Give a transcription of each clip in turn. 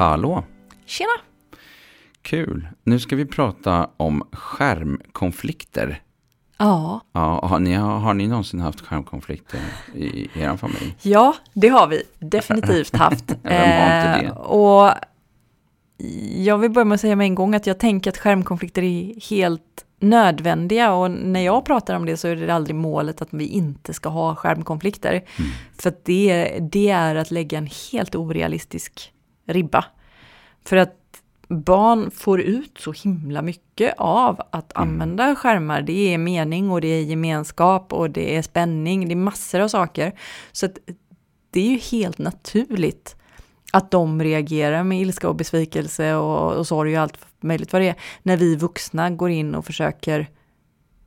Hallå! Tjena! Kul! Nu ska vi prata om skärmkonflikter. Ja. Ja, har, ni, har ni någonsin haft skärmkonflikter i, i er familj? Ja, det har vi definitivt haft. Vem har inte det? Eh, och jag vill börja med att säga med en gång att jag tänker att skärmkonflikter är helt nödvändiga och när jag pratar om det så är det aldrig målet att vi inte ska ha skärmkonflikter. Mm. För det, det är att lägga en helt orealistisk ribba. För att barn får ut så himla mycket av att Mm. använda skärmar. Det är mening och det är gemenskap och det är spänning, det är massor av saker. Så det är ju helt naturligt att de reagerar med ilska och besvikelse och, och sorg och allt möjligt vad det är, när vi vuxna går in och försöker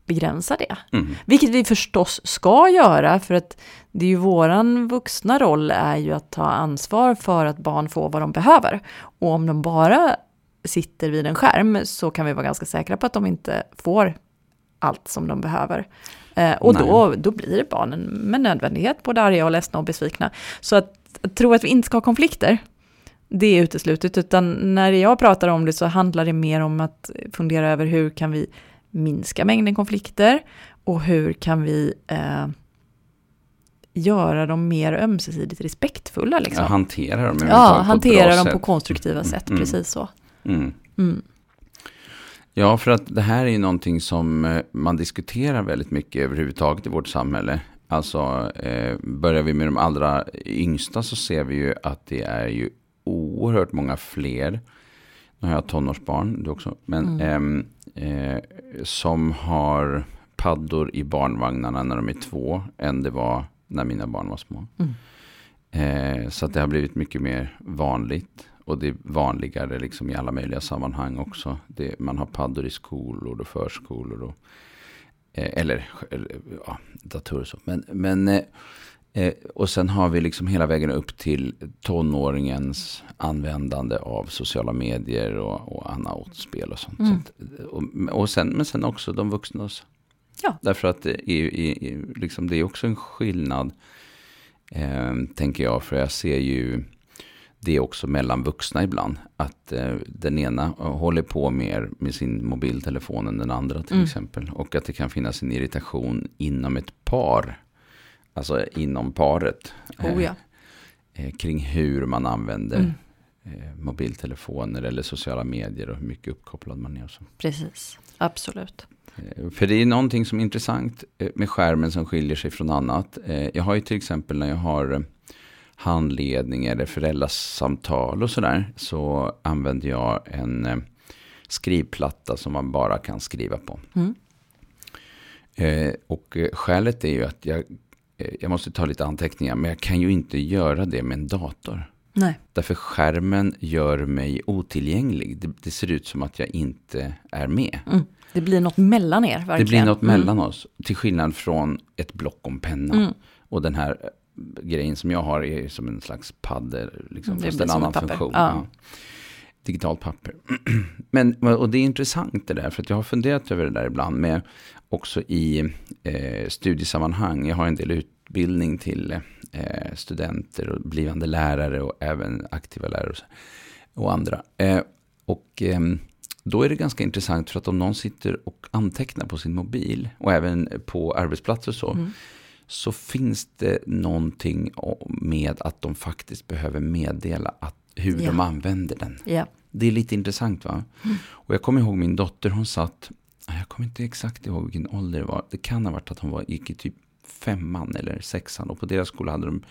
begränsa det. Mm. Vilket vi förstås ska göra, för att det är ju våran vuxna roll är ju att ta ansvar för att barn får vad de behöver. Och om de bara sitter vid en skärm så kan vi vara ganska säkra på att de inte får allt som de behöver. Eh, och då, då blir barnen med nödvändighet både arga och ledsna och besvikna. Så att, att tro att vi inte ska ha konflikter, det är uteslutet. Utan när jag pratar om det så handlar det mer om att fundera över hur kan vi minska mängden konflikter och hur kan vi eh, göra dem mer ömsesidigt respektfulla. Liksom. Ja, hantera dem ja, på hantera bra dem sätt. på konstruktiva Mm, sätt, mm. precis så. Mm. Mm. Ja, för att det här är ju någonting som eh, man diskuterar väldigt mycket överhuvudtaget i vårt samhälle. Alltså, eh, börjar vi med de allra yngsta så ser vi ju att det är ju oerhört många fler. Nu har jag tonårsbarn, du också. Men ehm, eh, som har paddor i barnvagnarna när de är två än det var när mina barn var små. Mm. Eh, så att det har blivit mycket mer vanligt. Och det är vanligare liksom i alla möjliga sammanhang också. Det, man har paddor i skolor och förskolor. Och, eh, eller, eller ja, datorer och så. Men, men, eh, och sen har vi liksom hela vägen upp till tonåringens användande av sociala medier och, och annat-spel och sånt. Mm. Så och, och sen, men sen också de vuxnas. Ja. Därför att det är, är, är, liksom, det är också en skillnad, eh, tänker jag. För jag ser ju det också mellan vuxna ibland. Att eh, den ena håller på mer med sin mobiltelefon än den andra till Mm. exempel. Och att det kan finnas en irritation inom ett par. Alltså inom paret. Oh, ja. eh, kring hur man använder Mm. eh, mobiltelefoner eller sociala medier och hur mycket uppkopplad man är. Och så. Precis, absolut. Eh, För det är någonting som är intressant eh, med skärmen som skiljer sig från annat. Eh, Jag har ju till exempel när jag har eh, handledning eller föräldrasamtal och sådär. Så använder jag en eh, skrivplatta som man bara kan skriva på. Mm. Eh, Och eh, skälet är ju att jag, eh, jag måste ta lite anteckningar. Men jag kan ju inte göra det med en dator. Nej, Därför skärmen gör mig otillgänglig. Det, det ser ut som att jag inte är med. mm. det blir något mellan er verkligen. Det blir något Mm. mellan oss. Till skillnad från ett block om penna. Mm. Och den här eh, grejen som jag har är som en slags padder. Liksom, fast en annan funktion. Ja. Ja. Digitalt papper. Men, och det är intressant det där. För att jag har funderat över det där ibland. Med också i eh, studiesammanhang. Jag har en del utbildning till eh, studenter och blivande lärare. Och även aktiva lärare och, så, och andra. Eh, och ehm, då är det ganska intressant för att om någon sitter och antecknar på sin mobil och även på arbetsplatser och så, Mm. så finns det någonting med att de faktiskt behöver meddela att, hur Ja. de använder den. Ja. Det är lite intressant va? Och jag kommer ihåg min dotter, hon satt, jag kommer inte exakt ihåg vilken ålder det var, det kan ha varit att hon var, gick i typ femman eller sexan och på deras skola hade de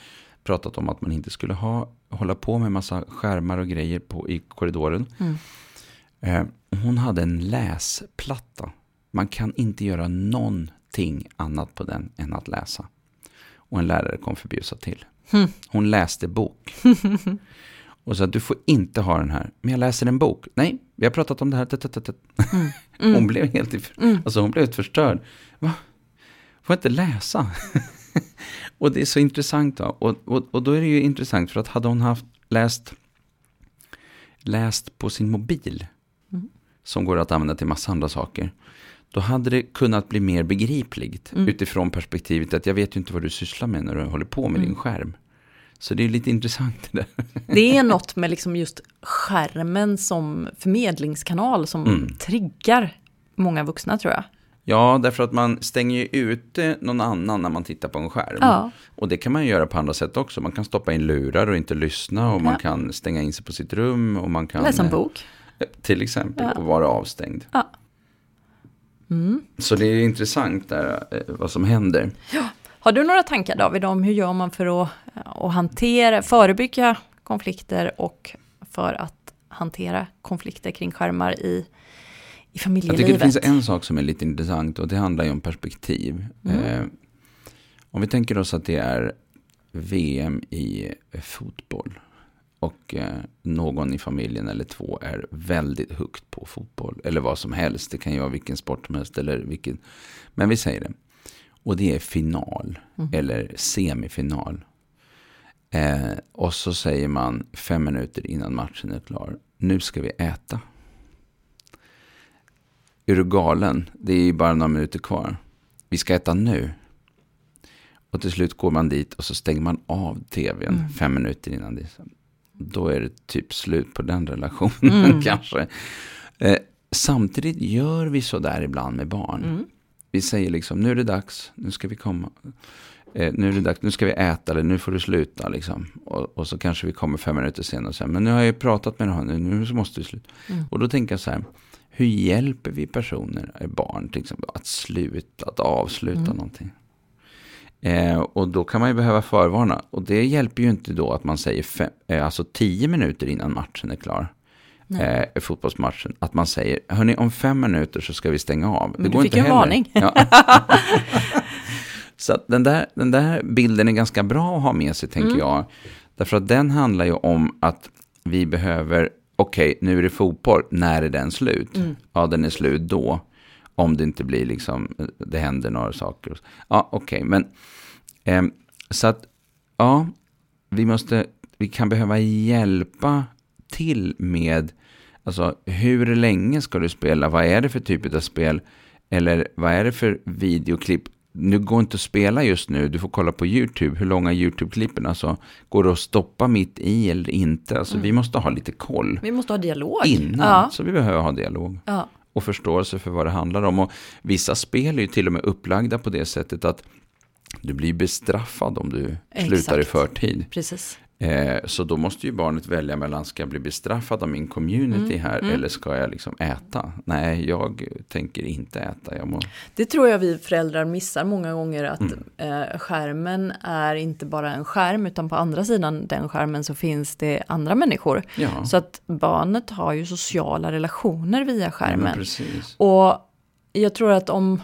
pratat om att man inte skulle ha, hålla på med massa skärmar och grejer på, i korridoren. Mm. Eh, hon hade en läsplatta. Man kan inte göra någonting annat på den än att läsa. Och en lärare kom förbi och sa till. Hmm. Hon läste bok. och sa du får inte ha den här. Men jag läser en bok. Nej, vi har pratat om det här. Mm. Hon blev helt alltså hon blev förstörd. Va? Får inte läsa? och det är så intressant. Då. Och, och, och då är det ju intressant för att hade hon haft läst, läst på sin mobil, Mm. som går att använda till massa andra saker, då hade det kunnat bli mer begripligt Mm. utifrån perspektivet att jag vet ju inte vad du sysslar med när du håller på med din Mm. skärm. Så det är lite intressant det där. Det är något med liksom just skärmen som förmedlingskanal som mm. triggar många vuxna tror jag. Ja, därför att man stänger ju ute någon annan när man tittar på en skärm. Ja. Och det kan man göra på andra sätt också. Man kan stoppa in lurar och inte lyssna och ja. man kan stänga in sig på sitt rum. Och man kan, Läsa en bok. Eh, till exempel, ja. och vara avstängd. Ja. Mm. Så det är intressant där, eh, vad som händer. Ja. Har du några tankar David om hur gör man för att, att hantera, förebygga konflikter och för att hantera konflikter kring skärmar i, i familjelivet? Jag tycker det finns en sak som är lite intressant och det handlar ju om perspektiv. Mm. Eh, om vi tänker oss att det är VM i fotboll och eh, någon i familjen eller två är väldigt högt på fotboll. Eller vad som helst. Det kan ju vara vilken sport som helst. Eller vilken. Men vi säger det. Och det är final. Mm. Eller semifinal. Eh, och så säger man fem minuter innan matchen är klar. Nu ska vi äta. Är du galen? Det är ju bara några minuter kvar. Vi ska äta nu. Och till slut går man dit och så stänger man av tvn mm. fem minuter innan det då är det typ slut på den relationen mm. kanske. Eh, samtidigt gör vi så där ibland med barn. Mm. Vi säger liksom, nu är det dags, nu ska vi komma. Eh, nu är det dags, nu ska vi äta eller nu får du sluta. Liksom. Och, och så kanske vi kommer fem minuter senare och säger, men nu har jag ju pratat med honom, nu, nu måste vi sluta. Mm. Och då tänker jag så här, hur hjälper vi personer, eh, barn till exempel, att sluta, att avsluta mm. någonting? Eh, och då kan man ju behöva förvarna. Och det hjälper ju inte då att man säger fem, eh, alltså tio minuter innan matchen är klar. Eh, fotbollsmatchen. Att man säger, hörni om fem minuter så ska vi stänga av. Det du går fick inte en heller. varning. Ja. så den, där, den där bilden är ganska bra att ha med sig, tänker mm. jag. Därför att den handlar ju om att vi behöver, okej, okay, nu är det fotboll, när är den slut? Mm. Ja, den är slut då. Om det inte blir liksom, det händer några saker. Ja, okej, okay, men eh, så att, ja, vi måste, vi kan behöva hjälpa till med, alltså hur länge ska du spela? Vad är det för typ av spel? Eller vad är det för videoklipp? Nu går inte att spela just nu, du får kolla på YouTube, hur långa YouTube-klippen, alltså går det att stoppa mitt i eller inte? Alltså mm. vi måste ha lite koll. Vi måste ha dialog. Innan, ja. så vi behöver ha dialog. Ja och förståelse för vad det handlar om. Och vissa spel är ju till och med upplagda på det sättet att du blir bestraffad om du Exakt. slutar i förtid. Precis. Eh, så då måste ju barnet välja mellan, ska jag bli bestraffad av min community mm, här mm. eller ska jag liksom äta? Nej, jag tänker inte äta. Jag må... Det tror jag vi föräldrar missar många gånger att mm. eh, skärmen är inte bara en skärm utan på andra sidan den skärmen så finns det andra människor. Ja. Så att barnet har ju sociala relationer via skärmen. Ja, och jag tror att om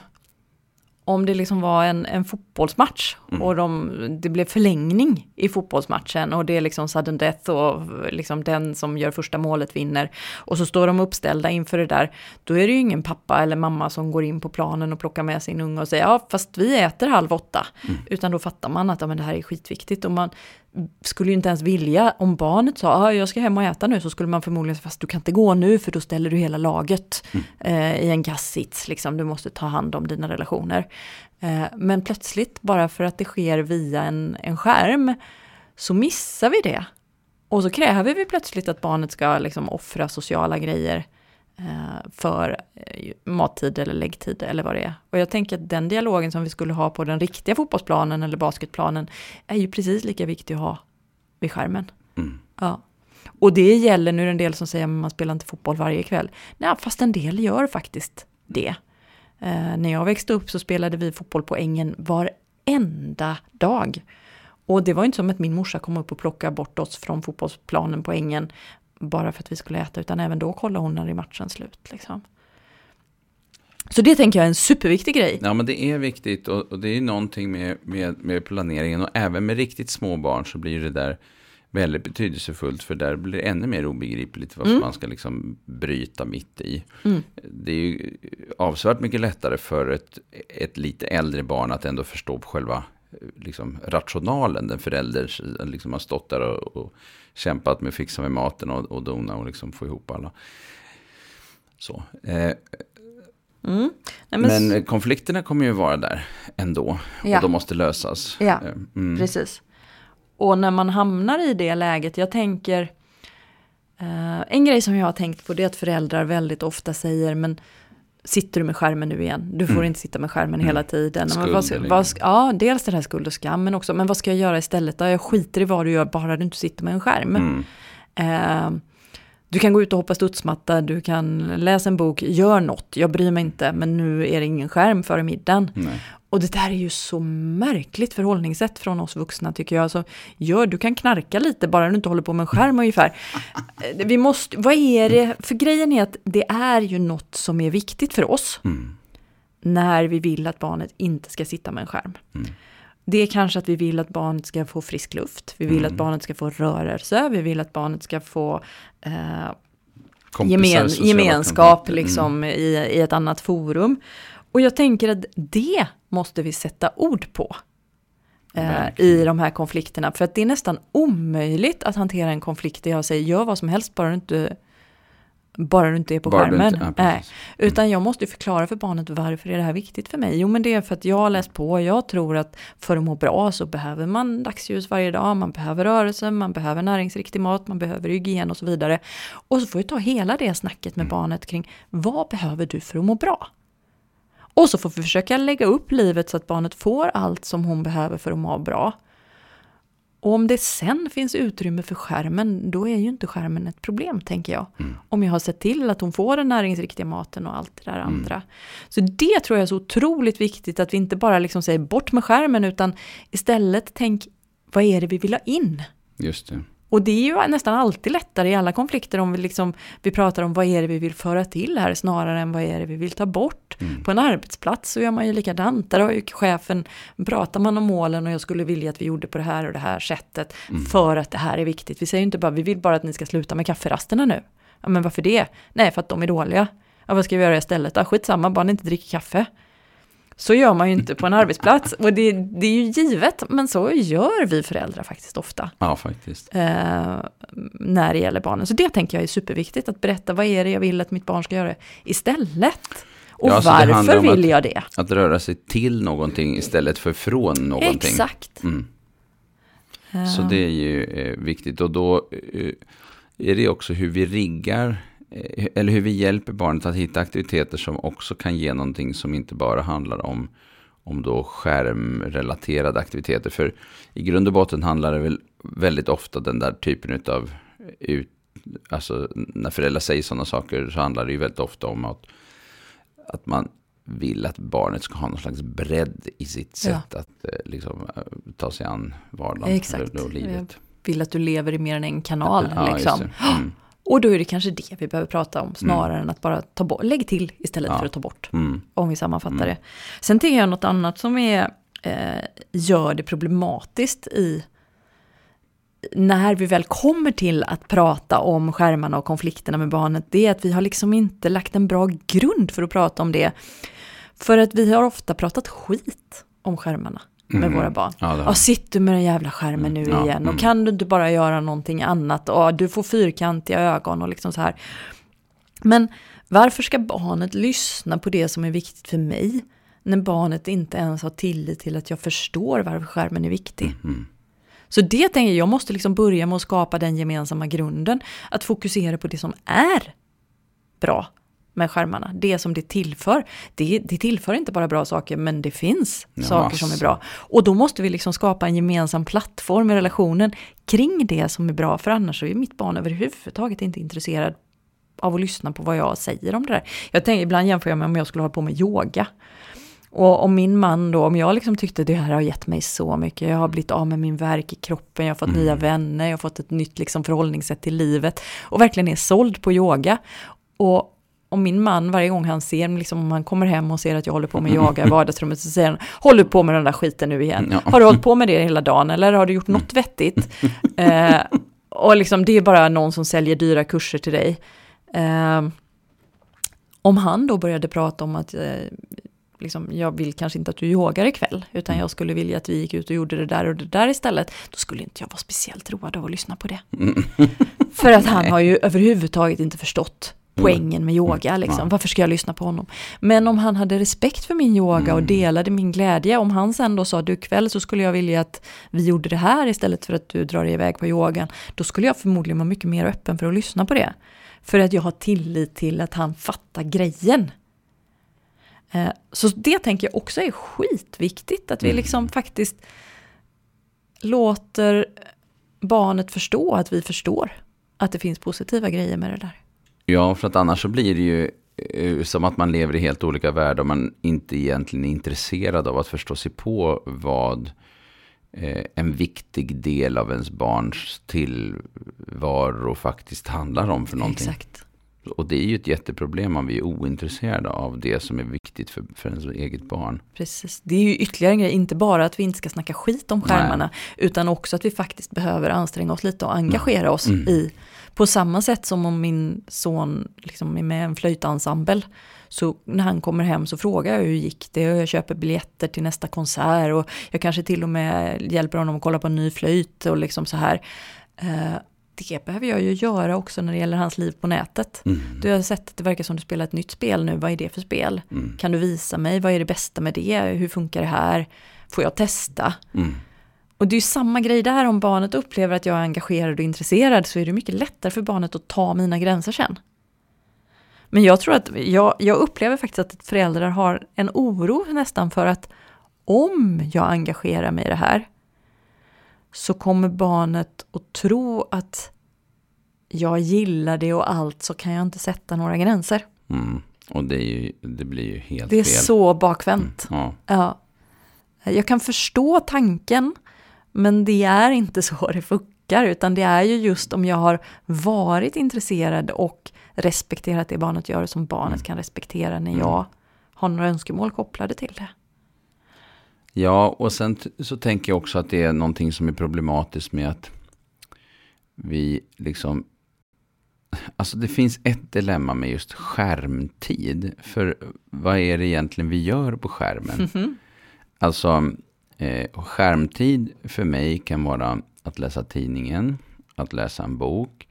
om det liksom var en, en fotbollsmatch mm. och de, det blev förlängning i fotbollsmatchen och det är liksom sudden death och liksom den som gör första målet vinner och så står de uppställda inför det där, då är det ju ingen pappa eller mamma som går in på planen och plockar med sin unge och säger ja fast vi äter halv åtta, mm. utan då fattar man att ja, men det här är skitviktigt och man skulle ju inte ens vilja, om barnet sa ah, jag ska hem och äta nu så skulle man förmodligen säga fast du kan inte gå nu för då ställer du hela laget mm. eh, i en gassits, liksom, du måste ta hand om dina relationer. Eh, men plötsligt, bara för att det sker via en, en skärm, så missar vi det. Och så kräver vi plötsligt att barnet ska liksom offra sociala grejer Eh, för eh, mattid eller läggtid eller vad det är. Och jag tänker att den dialogen som vi skulle ha på den riktiga fotbollsplanen eller basketplanen är ju precis lika viktig att ha vid skärmen. Mm. Ja. Och det gäller nu en del som säger att man spelar inte fotboll varje kväll. Nej, fast en del gör faktiskt det. Eh, när jag växte upp så spelade vi fotboll på ängen varenda dag. Och det var inte som att min morsa kom upp och plockade bort oss från fotbollsplanen på ängen bara för att vi skulle äta, utan även då kollade hon när i matchen slut. Liksom. Så det tänker jag är en superviktig grej. Ja, men det är viktigt och, och det är någonting med, med, med, planeringen och även med riktigt små barn så blir det där väldigt betydelsefullt för där blir det ännu mer obegripligt varför mm. man ska liksom bryta mitt i. Mm. Det är ju avsevärt mycket lättare för ett, ett lite äldre barn att ändå förstå själva liksom, rationalen. Den förälder liksom har stått där och, och kämpat med att fixa med maten och, och dona och liksom få ihop alla. Så. Eh, mm. Nej, men, men konflikterna kommer ju vara där ändå. Ja. Och de måste lösas. Ja, eh, mm. precis. Och när man hamnar i det läget, jag tänker, eh, en grej som jag har tänkt på det är att föräldrar väldigt ofta säger, men sitter du med skärmen nu igen? Du får Mm. inte sitta med skärmen Mm. hela tiden. Skuld vad, ska- vad, ska- ja, dels den här skuld och skam, men också, men vad ska jag göra istället? Jag skiter i vad du gör, bara du inte sitter med en skärm. Mm. Eh, du kan gå ut och hoppa studsmatta, du kan läsa en bok, gör något, jag bryr mig inte, men nu är det ingen skärm före middagen. Nej. Och det där är ju så märkligt förhållningssätt från oss vuxna tycker jag. Alltså, gör, du kan knarka lite bara du inte håller på med en skärm ungefär. Eh, Vi måste, vad är det, för grejen är att det är ju något som är viktigt för oss Mm. när vi vill att barnet inte ska sitta med en skärm. Mm. Det är kanske att vi vill att barnet ska få frisk luft, vi vill Mm. att barnet ska få rörelse, vi vill att barnet ska få eh, Kompisar, gemenskap kontakter. liksom i, i ett annat forum. Och jag tänker att det måste vi sätta ord på. Eh. I de här konflikterna. För att det är nästan omöjligt att hantera en konflikt där jag säger gör vad som helst bara du inte, bara du inte är på Bara skärmen. inte- ja, Nej. Utan jag måste förklara för barnet varför är det här viktigt för mig? Jo men det är för att jag har läst på, jag tror att för att må bra så behöver man dagsljus varje dag, man behöver rörelse, man behöver näringsriktig mat, man behöver hygien och så vidare. Och så får vi ta hela det snacket med barnet kring vad behöver du för att må bra? Och så får vi försöka lägga upp livet så att barnet får allt som hon behöver för att må bra. Och om det sen finns utrymme för skärmen, då är ju inte skärmen ett problem, tänker jag. Om jag har sett till att hon får den näringsriktiga maten och allt det där andra. Så det tror jag är så otroligt viktigt, att vi inte bara liksom säger bort med skärmen, utan istället tänk, vad är det vi vill ha in? Just det. Och det är ju nästan alltid lättare i alla konflikter om vi, liksom, vi pratar om vad är det vi vill föra till här snarare än vad är det vi vill ta bort. Mm. På en arbetsplats så gör man ju likadant. Där har ju chefen, pratar man om målen och jag skulle vilja att vi gjorde på det här och det här sättet Mm. för att det här är viktigt. Vi säger ju inte bara vi vill bara att ni ska sluta med kafferasterna nu. Ja, men varför det? Nej, för att de är dåliga. Ja, vad ska vi göra istället? Ja, skitsamma, bara ni inte dricker kaffe. Så gör man ju inte på en arbetsplats. Och det, det är ju givet, men så gör vi föräldrar faktiskt ofta Ja, faktiskt. eh, när det gäller barnen. Så det tänker jag är superviktigt, att berätta vad är det jag vill att mitt barn ska göra istället. Och Ja, varför vill att- jag det? Att röra sig till någonting istället för från någonting. Exakt. Mm. Eh, Så det är ju eh, viktigt. Och då eh, är det också hur vi riggar, eh, eller hur vi hjälper barnet att hitta aktiviteter som också kan ge någonting som inte bara handlar om, om då skärmrelaterade aktiviteter. För i grund och botten handlar det väl väldigt ofta den där typen av ut, alltså när föräldrar säger sådana saker så handlar det ju väldigt ofta om att, att man vill att barnet ska ha någon slags bredd i sitt sätt att eh, liksom, eh, ta sig an vardagen Exakt. och, livet. vill att du lever i mer än en kanal. Ja, liksom. det. Mm. Och då är det kanske det vi behöver prata om, snarare än att bara ta bort, lägg till istället Ja. för att ta bort. Mm. Om vi sammanfattar Mm. det. Sen tänker jag något annat som är, eh, gör det problematiskt i när vi väl kommer till att prata om skärmarna och konflikterna med barnet, det är att vi har liksom inte lagt en bra grund för att prata om det. För att vi har ofta pratat skit om skärmarna med Mm. våra barn. Ja, Ja, sitt du med den jävla skärmen nu Ja, igen. mm. Och kan du inte bara göra någonting annat? Och du får fyrkantiga ögon och liksom så här. Men varför ska barnet lyssna på det som är viktigt för mig? När barnet inte ens har tillit till att jag förstår varför skärmen är viktig. Mm. Så det tänker jag, jag måste liksom börja med att skapa den gemensamma grunden. Att fokusera på det som är bra med skärmarna. Det som det tillför. Det, det tillför inte bara bra saker, men det finns Ja, saker som är bra. Och då måste vi liksom skapa en gemensam plattform i relationen kring det som är bra, för annars så är mitt barn överhuvudtaget inte intresserad av att lyssna på vad jag säger om det där. Jag tänker, ibland jämför jag med om jag skulle hålla på med yoga. Och om min man då, om jag liksom tyckte det här har gett mig så mycket, jag har blivit av med min verk i kroppen, jag har fått nya vänner, jag har fått ett nytt liksom förhållningssätt till livet och verkligen är såld på yoga. Och om min man varje gång han ser, liksom om han kommer hem och ser att jag håller på med yoga i vardagsrummet så säger han, håller du på med den där skiten nu igen? Ja. Har du hållit på med det hela dagen eller har du gjort något vettigt? Eh, och liksom det är bara någon som säljer dyra kurser till dig. Eh, om han då började prata om att eh, liksom, jag vill kanske inte att du yogar ikväll, utan jag skulle vilja att vi gick ut och gjorde det där och det där istället, då skulle inte jag vara speciellt road av att lyssna på det. För att han har ju överhuvudtaget inte förstått poängen med yoga. Mm. Liksom. Varför ska jag lyssna på honom? Men om han hade respekt för min yoga och Mm. delade min glädje, om han sen då sa du ikväll så skulle jag vilja att vi gjorde det här istället för att du drar iväg på yogan, då skulle jag förmodligen vara mycket mer öppen för att lyssna på det. För att jag har tillit till att han fattar grejen. Eh, Så det tänker jag också är skitviktigt, att vi Mm. liksom faktiskt låter barnet förstå att vi förstår att det finns positiva grejer med det där. Ja, för att annars så blir det ju eh, som att man lever i helt olika världar och man inte egentligen är intresserad av att förstå sig på vad eh, en viktig del av ens barns tillvaro faktiskt handlar om för någonting. Exakt. Och det är ju ett jätteproblem om vi är ointresserade av det som är viktigt för, för ens eget barn. Precis. Det är ju ytterligare en grej, inte bara att vi inte ska snacka skit om skärmarna, utan också att vi faktiskt behöver anstränga oss lite och engagera oss Mm. i, på samma sätt som om min son liksom är med i en flöjtensemble, så när han kommer hem så frågar jag hur gick det och jag köper biljetter till nästa konsert och jag kanske till och med hjälper honom att kolla på en ny flöjt och liksom så här. Eh, Det behöver jag ju göra också när det gäller hans liv på nätet. Mm. Du har sett att det verkar som du spelar ett nytt spel nu, vad är det för spel? Mm. Kan du visa mig, vad är det bästa med det? Hur funkar det här? Får jag testa? Mm. Och det är ju samma grej där, om barnet upplever att jag är engagerad och intresserad så är det mycket lättare för barnet att ta mina gränser sen. Men jag tror att, jag, jag upplever faktiskt att föräldrar har en oro nästan för att om jag engagerar mig i det här så kommer barnet att tro att jag gillar det och allt så kan jag inte sätta några gränser. Mm. Och det, ju, det blir ju helt Det är fel. så bakvänt. Ja. Ja. Jag kan förstå tanken, men det är inte så det funkar, utan det är ju just om jag har varit intresserad och respekterat det barnet gör som barnet kan respektera när jag har några önskemål kopplade till det. Ja, och sen så tänker jag också att det är någonting som är problematiskt med att vi liksom... Alltså det finns ett dilemma med just skärmtid. För vad är det egentligen vi gör på skärmen? Alltså, eh, skärmtid för mig kan vara att läsa tidningen, att läsa en bok,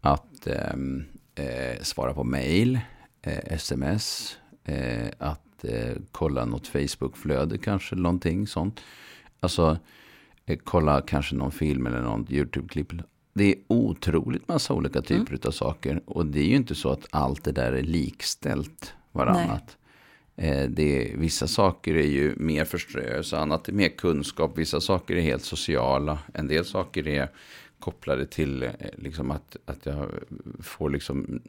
att ehm, eh, svara på mail, eh, sms, eh, att eh, kolla något Facebook-flöde kanske, någonting sånt. Alltså, eh, kolla kanske någon film eller något YouTube-klipp. Det är otroligt massa olika typer av saker. Och det är ju inte så att allt det där är likställt varannat. Eh, det är, vissa saker är ju mer förströelse, annat är mer kunskap. Vissa saker är helt sociala. En del saker är kopplade till eh, liksom att, att jag får liksom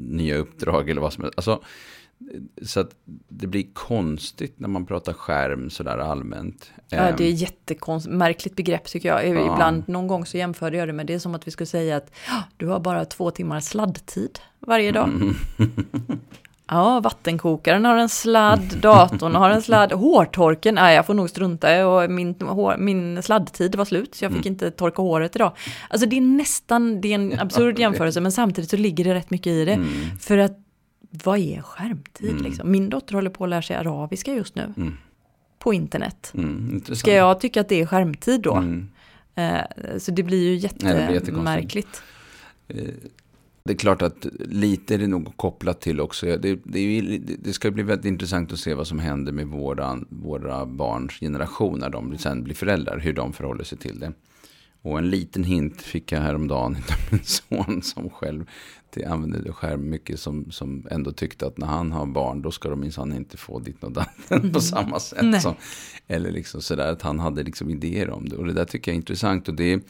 nya uppdrag eller vad som helst. Alltså, eh, så att det blir konstigt när man pratar skärm sådär allmänt. Ja, Ehm, det är jättekonstigt, märkligt begrepp tycker jag. Ibland, någon gång så jämförde jag det med det som att vi skulle säga att "Ah, du har bara två timmar sladdtid varje dag. Ja, vattenkokaren har en sladd, datorn har en sladd, hårtorken, nej jag får nog strunta och min, hår, min sladdtid var slut så jag fick inte torka håret idag. Alltså det är nästan, det är en absurd jämförelse men samtidigt så ligger det rätt mycket i det. För att vad är skärmtid liksom? Min dotter håller på att lära sig arabiska just nu. På internet. mm. Ska jag tycka att det är skärmtid då? Mm. Eh, så det blir ju Nej, det är klart att lite är det nog kopplat till också. Det, det, det ska bli väldigt intressant att se vad som händer med våra, våra barns generation när de sen blir föräldrar. Hur de förhåller sig till det. Och en liten hint fick jag häromdagen av min son som själv det använde skärm mycket som, som ändå tyckte att när han har barn då ska de minsann inte få ditt och datten på samma sätt. Nej. Som, eller liksom sådär att han hade liksom idéer om det. Och det där tycker jag är intressant. Och det,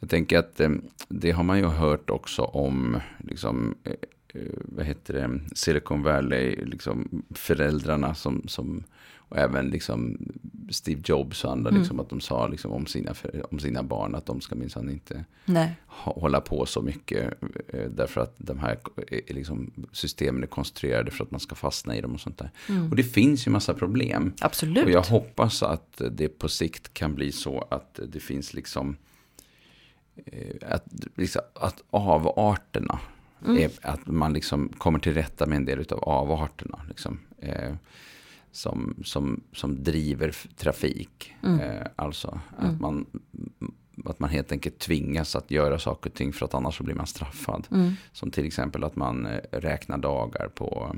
jag tänker att eh, det har man ju hört också om liksom, eh, eh, vad heter det, Silicon Valley, liksom föräldrarna som, som och även liksom Steve Jobs och andra, liksom, att de sa liksom, om, sina, om sina barn att de ska minsann inte Nej. hålla på så mycket. Därför att de här liksom, systemen är konstruerade för att man ska fastna i dem och sånt där. Och det finns ju massa problem. Absolut. Och jag hoppas att det på sikt kan bli så att det finns liksom att, liksom, att avarterna, är, att man liksom kommer till rätta med en del av avarterna. Liksom, eh, som, som, som driver trafik. Eh, alltså att man, att man helt enkelt tvingas att göra saker och ting för att annars så blir man straffad. Mm. Som till exempel att man eh, räknar dagar på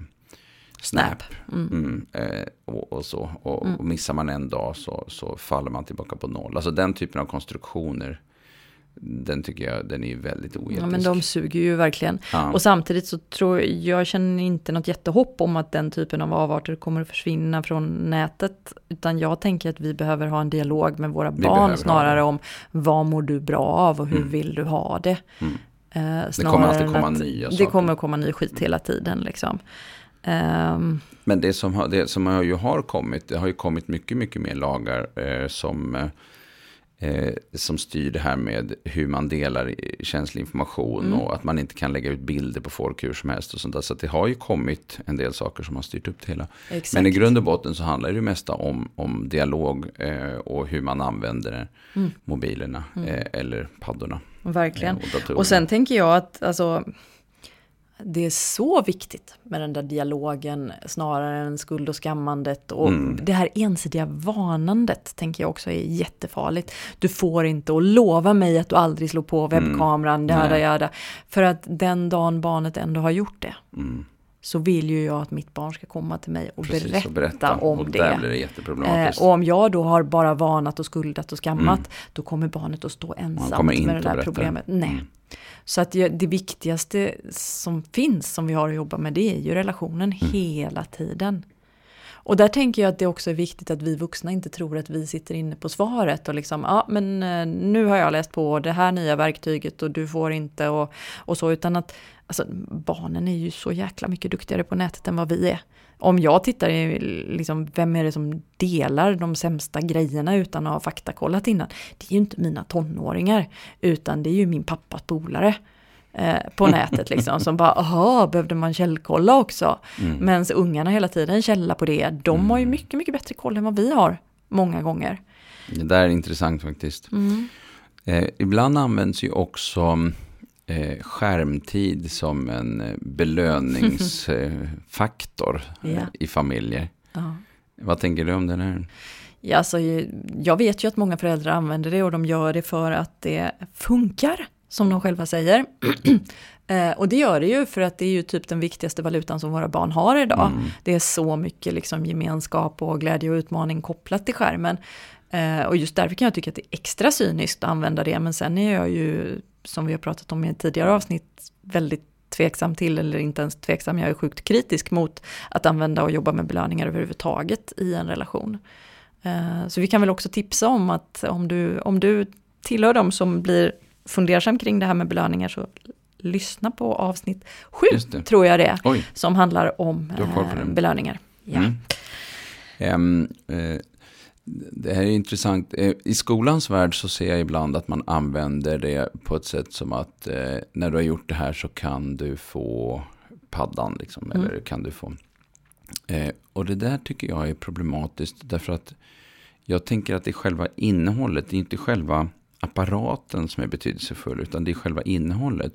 Snap. Mm. Mm, eh, och, och, så. Och, och missar man en dag så, så faller man tillbaka på noll. Alltså den typen av konstruktioner. Den tycker jag den är väldigt oetisk. Ja, men de suger ju verkligen. Ja. Och samtidigt så tror jag, jag känner inte något jättehopp om att den typen av avarter kommer att försvinna från nätet. Utan jag tänker att vi behöver ha en dialog med våra Vi barn snarare det. om vad mår du bra av och hur Mm. vill du ha det. Mm. Eh, Det kommer alltid komma att- nya Det saker. kommer att komma ny skit hela tiden liksom. Ehm, Men det som, har, det som har ju har kommit, det har ju kommit mycket, mycket mer lagar eh, som, eh, som styr det här med hur man delar känslig information Mm. och att man inte kan lägga ut bilder på folk hur som helst och sånt där. Så det har ju kommit en del saker som har styrt upp det hela. exakt. Men i grund och botten så handlar det ju mesta om, om dialog eh, och hur man använder Mm. mobilerna eh, eller paddorna. Verkligen. eh, och. Och sen tänker jag att alltså, det är så viktigt med den där dialogen snarare än skuld och skammandet. Och Mm. det här ensidiga varnandet tänker jag också är jättefarligt. Du får inte och lova mig att du aldrig slår på webbkameran, Mm. jada jada. För att den dagen barnet ändå har gjort det Mm. så vill ju jag att mitt barn ska komma till mig och Precis, berätta, och berätta. om och det. det Eh, och om jag då har bara varnat och skuldat och skammat, då kommer barnet att stå ensamt Mm. med det där problemet. Nej. Så att det viktigaste som finns, som vi har att jobba med, det är ju relationen Mm. hela tiden. Och där tänker jag att det också är viktigt att vi vuxna inte tror att vi sitter inne på svaret och liksom, ja men eh, nu har jag läst på det här nya verktyget och du får inte och, och så, utan att alltså, barnen är ju så jäkla mycket duktigare på nätet än vad vi är. Om jag tittar i, liksom, vem är det som delar de sämsta grejerna utan att ha faktakollat innan? Det är ju inte mina tonåringar, utan det är ju min pappas polare eh, på nätet liksom, som bara, aha, behövde man källkolla också? Mm. Medan ungarna hela tiden källar på det. De har ju mycket, mycket bättre koll än vad vi har, många gånger. Det där är intressant faktiskt. Eh, ibland används ju också eh, skärmtid som en eh, belöningsfaktor eh, Ja. i familjer. Ja. Vad tänker du om det här? Ja, alltså, jag vet ju att många föräldrar använder det och de gör det för att det funkar, som de själva säger. Eh, och det gör det ju för att det är ju typ den viktigaste valutan som våra barn har idag. Mm. Det är så mycket liksom gemenskap och glädje och utmaning kopplat till skärmen. Eh, och just därför kan jag tycka att det är extra cyniskt att använda det. Men sen är jag ju, som vi har pratat om i tidigare avsnitt, väldigt tveksam till, eller inte ens tveksam, jag är sjukt kritisk mot att använda och jobba med belöningar överhuvudtaget i en relation. Eh, Så vi kan väl också tipsa om att om du, om du tillhör dem som blir fundersam kring det här med belöningar så lyssna på avsnitt sju, Just det. tror jag det är, Oj. som handlar om eh, belöningar. Ja. Mm. Ehm, eh, det här är intressant. Eh, I skolans värld så ser jag ibland att man använder det på ett sätt som att eh, när du har gjort det här så kan du få paddan. Liksom, Mm. Eller kan du få... Eh, och det där tycker jag är problematiskt. Därför att jag tänker att det är själva innehållet. Det är inte själva apparaten som är betydelsefull. Utan det är själva innehållet.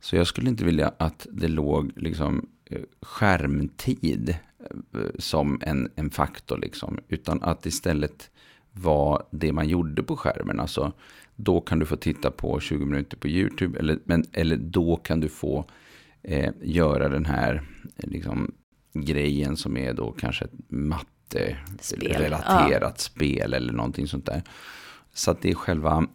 Så jag skulle inte vilja att det låg liksom eh, skärmtid som en, en faktor liksom. Utan att istället var det man gjorde på skärmen. Alltså då kan du få titta på 20 minuter på YouTube. Eller, men, eller då kan du få eh, göra den här eh, liksom, grejen som är då kanske ett matte Spel, relaterat spel eller någonting sånt där. Så att det är själva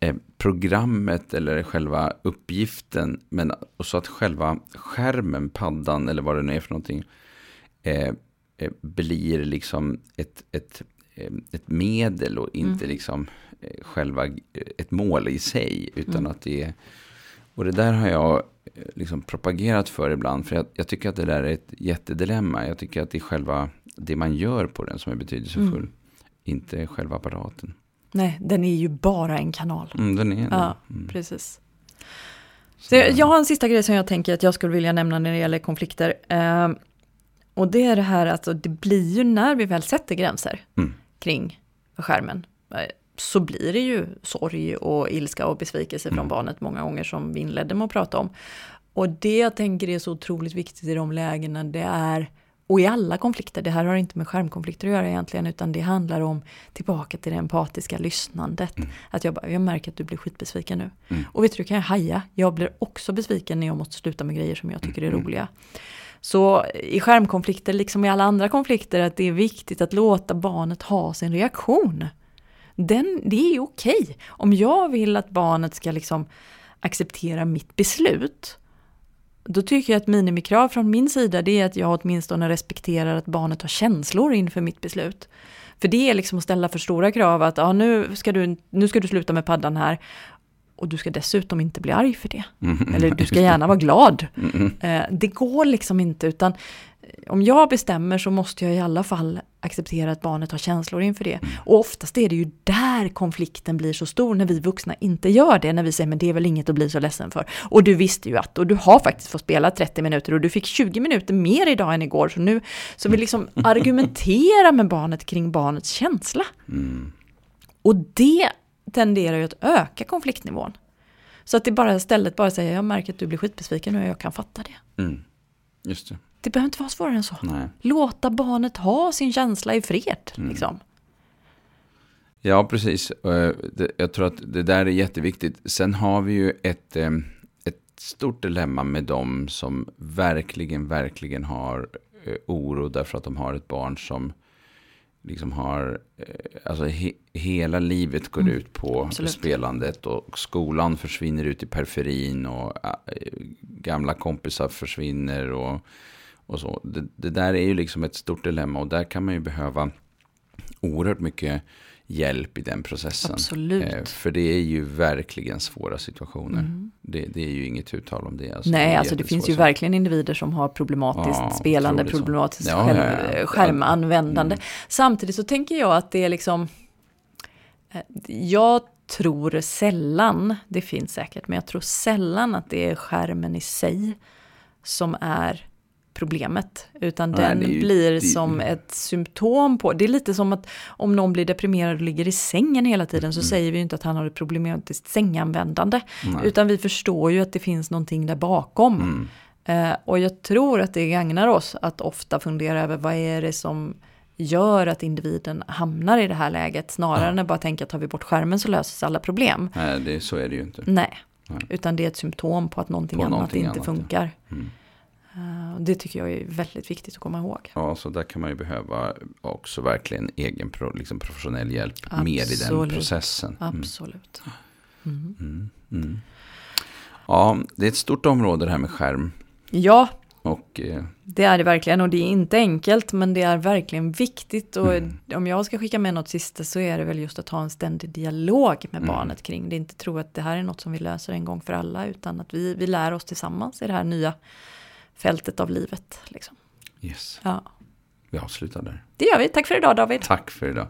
eh, programmet eller själva uppgiften. Men och så att själva skärmen, paddan eller vad det nu är för någonting. Eh, eh, blir liksom ett, ett, eh, ett medel och inte liksom eh, själva ett mål i sig. Utan att det är, och det där har jag liksom propagerat för ibland. För jag, jag tycker att det där är ett jättedilemma. Jag tycker att det är själva det man gör på den som är betydelsefull. Inte själva apparaten. Nej, den är ju bara en kanal. Mm, den är det. Ja, Mm. precis. Så Så- jag har en sista grej som jag tänker att jag skulle vilja nämna när det gäller konflikter. Eh, och det är det här att alltså, det blir ju när vi väl sätter gränser Mm. kring skärmen. eh, Så blir det ju sorg och ilska och besvikelse från Mm. barnet många gånger som vi inledde med att prata om. Och det jag tänker är så otroligt viktigt i de lägena det är Och i alla konflikter, det här har inte med skärmkonflikter att göra egentligen, utan det handlar om tillbaka till det empatiska lyssnandet. Mm. Att jag, bara, jag märker att du blir skitbesviken nu. Mm. Och vet du, kan jag haja. Jag blir också besviken när jag måste sluta med grejer som jag tycker är mm. roliga. Så i skärmkonflikter, liksom i alla andra konflikter, att det är viktigt att låta barnet ha sin reaktion. Den, det är okej. Om jag vill att barnet ska liksom acceptera mitt beslut, då tycker jag att minimikrav från min sida det är att jag åtminstone respekterar att barnet har känslor inför mitt beslut. För det är liksom att ställa för stora krav att ja, nu, ska du, nu ska du sluta med paddan här och du ska dessutom inte bli arg för det. Mm, Eller du ska gärna vara glad. Mm, det går liksom inte utan om jag bestämmer så måste jag i alla fall acceptera att barnet har känslor inför det. Mm. Och oftast är det ju där konflikten blir så stor när vi vuxna inte gör det. När vi säger men det är väl inget att bli så ledsen för. Och du visste ju att, och du har faktiskt fått spela 30 minuter och du fick 20 minuter mer idag än igår. Så nu, så vi liksom argumenterar med barnet kring barnets känsla. Mm. Och det tenderar ju att öka konfliktnivån. Så att det bara istället bara säger jag märker att du blir skitbesviken och jag kan fatta det. Mm. Just det. Det behöver inte vara svårare än så. Nej. Låta barnet ha sin känsla i fred. Mm. Liksom. Ja, precis. Eh, jag tror att det där är jätteviktigt. Sen har vi ju ett, eh, ett stort dilemma med dem som verkligen, verkligen har eh, oro därför att de har ett barn som liksom har, alltså he, hela livet går mm. ut på Absolut. spelandet och skolan försvinner ut i periferin och gamla kompisar försvinner och och så. Det, det, där är ju liksom ett stort dilemma och där kan man ju behöva oerhört mycket hjälp i den processen. Absolut. Eh, för det är ju verkligen svåra situationer. Mm. Det, det, är ju inget uttal om det. Alltså, Nej, det alltså det finns ju verkligen individer som har problematiskt ja, spelande, problematiskt ja, skärm, ja, skärmanvändande. Mm. Samtidigt så tänker jag att det är liksom, eh, jag tror sällan, det finns säkert, men jag tror sällan att det är skärmen i sig som är problemet. Utan Nej, den ju, blir det, som ett symptom på, det är lite som att om någon blir deprimerad och ligger i sängen hela tiden så mm. säger vi inte att han har ett problematiskt sänganvändande. Nej. Utan vi förstår ju att det finns någonting där bakom. Mm. Uh, och jag tror att det gagnar oss att ofta fundera över vad är det som gör att individen hamnar i det här läget snarare ja. än att bara tänka att tar vi bort skärmen så löser sig alla problem. Nej, det, så är det ju inte. Nej, Nej. utan det är ett symptom på att någonting på annat någonting inte annat, funkar. Ja. Mm. Eh, det tycker jag är väldigt viktigt att komma ihåg. Ja, så där kan man ju behöva också verkligen egen liksom professionell hjälp Absolut. mer i den processen. Mm. Absolut. Mm. Mm. mm. Ja, det är ett stort område det här med skärm. Ja, och, eh, det är det verkligen och det är inte enkelt men det är verkligen viktigt. Och mm. om jag ska skicka med något sista så är det väl just att ha en ständig dialog med mm. barnet kring det. Inte tro att det här är något som vi löser en gång för alla utan att vi, vi lär oss tillsammans i det här nya fältet av livet. Liksom. Yes. Ja. Vi avslutar där. Det gör vi. Tack för idag David. Tack för idag.